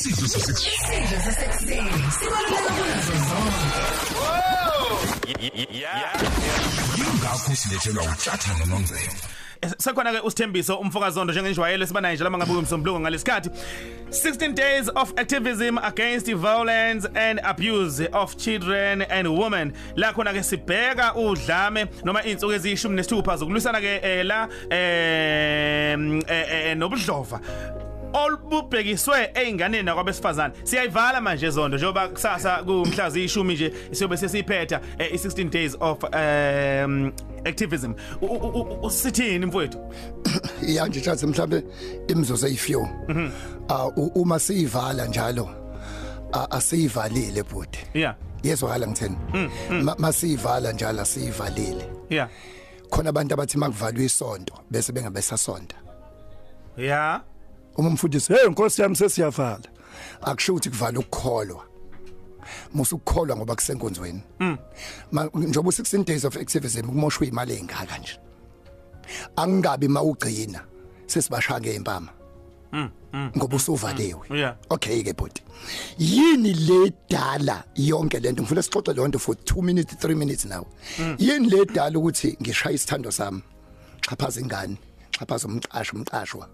isidlo sasekuseni isidlo sasekuseni sibaluleke kunazo zonke yingakho silethelwa utshatha nononzelo sekhona ke usithembiso umfokazondo njengenjwayelo esibanayo njalo mangabe umsombuluko ngalesikhathi. 16 days of activism against violence and abuse of children and women. La khona ke sibheka udlame noma insuku eziyishumi nesithupha zokulwisana ke eh, la eh, eh, eh, nobudlova. Olubhekiswe einganeni nakwabesifazane siyayivala manje zondo njengoba kusasa kumhla ziyishumi nje siyobe sesiphetha eh, i16 days of um activism. Usithini mfowethu? Iya nje chathi mhlambe imzozo eyifew ah u- uma siyivala njalo asiyivalile bhuti. Yeah yezwakala ngitheni Ma- masiyivala njalo asiyivalile. Yeah khona abantu abathi makuvalwa isonto bese bengabesasonta yeah uma umfundisi hey nkosi yami sesiyavala akusho ukuthi kuvala ukukholwa. Musu ukukholwa ngoba kusenkonzweni. Ma- njengoba u16 days of activism kumoshwe imali engaka nje. Angingabi mawugcina sesibashaya ngempama ngoba usuvaliwe okay ke bhuti. Yini le dala yonke lento ngifuna sixoxe lonto for 2 minutes 3 minutes now. Yini le dala ukuthi ngishaya isithando sami? Xhaphaza ingane xhaphaza umqashi umqashwa.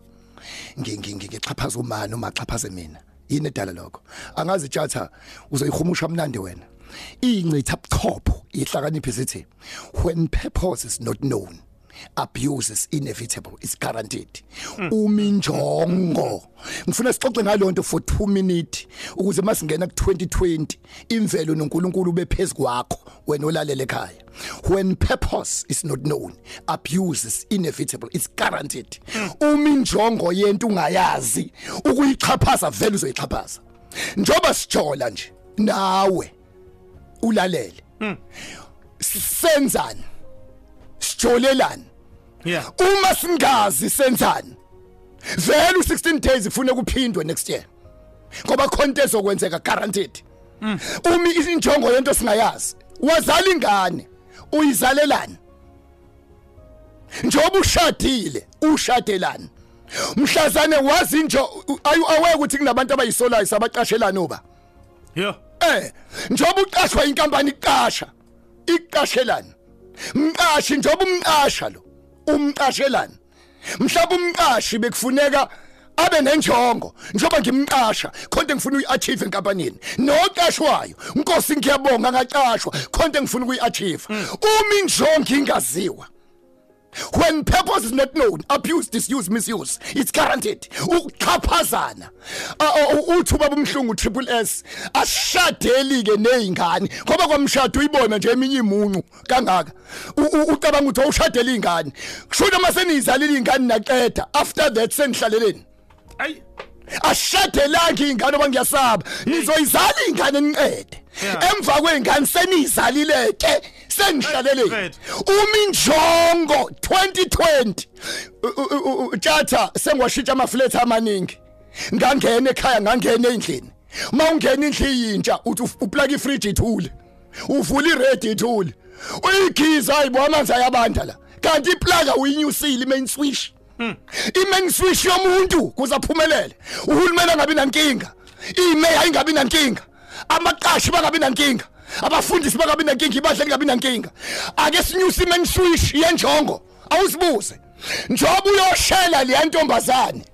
Ngingixhaphaza umani uma xhaphaze mina. Yini edala lokho? Angazi tjatha uzoyihumusha mnandi wena. Incitha buchopho ihlakaniphi sithi when purpose is not known abuse is inevitable it's guaranteed. Uminjongo ngifuna sixoxe ngalonto for 2 minutes ukuze masingena ku 2020 imvelo noNkulunkulu bephezulu kwakho wena olalele ekhaya. When purpose is not known abuse is inevitable it's guaranteed. Uminjongo yento ungayazi ukuyichaphaza vele uzoyichaphaza. Njoba sijola nje nawe ulalele. Senzani sijolelani? Yeah. Uma singazi senzani? Vele u16 days ifune kuphindwe next year. Ngoba content ezokwenzeka guaranteed. Umi injongo yento singayazi. Wazala ingane uyizalelani? Njoba ushadile ushadelani? Mhlazane wazi nje ayu aweke ukuthi kunabantu abayisolayo sabaqashelana oba yeah. Eh njoba uqashwa inkampani iqasha iqashelani? Mqashi njoba umqasha lo umqashelani. Mhlawumbe umqashi bekufuneka abe nenjongo njoba ngimqasha konke ngifuna uyiachieve enkampanini. Noqashwayo inkosi ngiyabonga ngaqashwa konke ngifuna ukuyiachieve. Uma injongo ingaziwa when purpose is not known abuse disuse misuse it's guaranteed. Ukuxhaphazana. Uthuba bomhlungu triple s ashadeli ke nezingane ngoba kwamshado uyibona nje eminye imuncu kangaka? U- u- ucabanga ukuthi awushadela izingane kusho uma senizalile izingane naqeda after that senihlaleleni. Ay ashadelanga ingane oba ngiyasaba. Nizoyizala ingane niqede. Yeah. emva kwengane senizalile ke senihlaleleni Right. uma injongo 2020 u- u- u- u- tjatha sengwashintsha amaflat amaningi. Ngangena ekhaya ngangena endlini. Uma ungena indlu yintsha uthi uplug ifridge ithule. Uvula iready ithule. Uyikhiza hayibo amanzi ayabanda la. Kanti iplaga uyinyusile imain switch imain switch yomuntu kuze aphumelele uhulumeni angabi nankinga. Imeya ingabi nankinga. Amaqashi bangabi nankinga. Abafundisi bangabi nankinga ibadla ingabi nankinga ake sinyuse imain switch yenjongo awusibuze. Njoba uyoshela le ntombazane?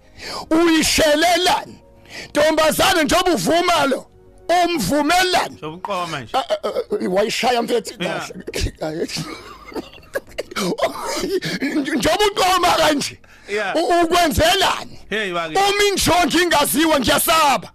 Uyishelelani? Ntombazane njoba uvuma lo? Umvumelani? Sobuqoma manje. Ah, ah, ah, wayishaya mfethu Yeah. kahle. Njengoba uqoma kanje? Yeah. u- ukwenzelani? Hey, wake. uma injongo ingaziwa ngiyasaba.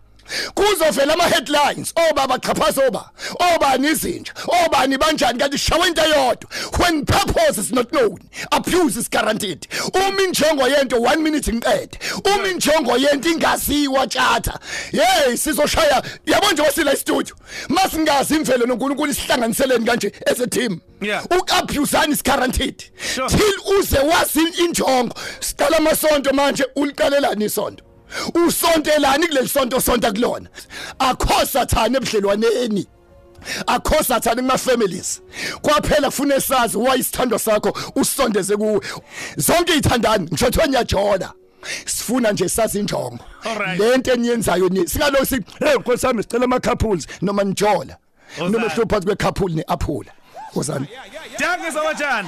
Kuzovela ama headlines obaba chaphaza oba obani izinja obani banjani kanti shawe into eyodwa. When purpose is not known abuse is guaranteed. Uma injongo yento 1 minute ngiqede uma injongo yento ingaziwa tjatha hey sizoshaya. Yabo nje wasila studio masingazi imvelo noNkulunkulu isihlanganiseleni kanje as a team. Yeah. ukabusani is guaranteed. Sure. till uze wazi injongo. Siqala amasonto manje uliqalelani isonto usontelani kuleli sonto sonta kulona? Akho sathane ebudlelwaneni. Akho sathane kuma families. Kwaphela kufuna sazi why isithando sakho usondeze kuwe. Zonke izithandani ngishothe nyajola sifuna nje sazi injongo. Alright. lento eniyenzayo ni singaloku si hey nkosami sicela ama couples noma nijola. Ozani. noma hlupha phakathi kwe couple ne aphula ozani Danke so much, Jan.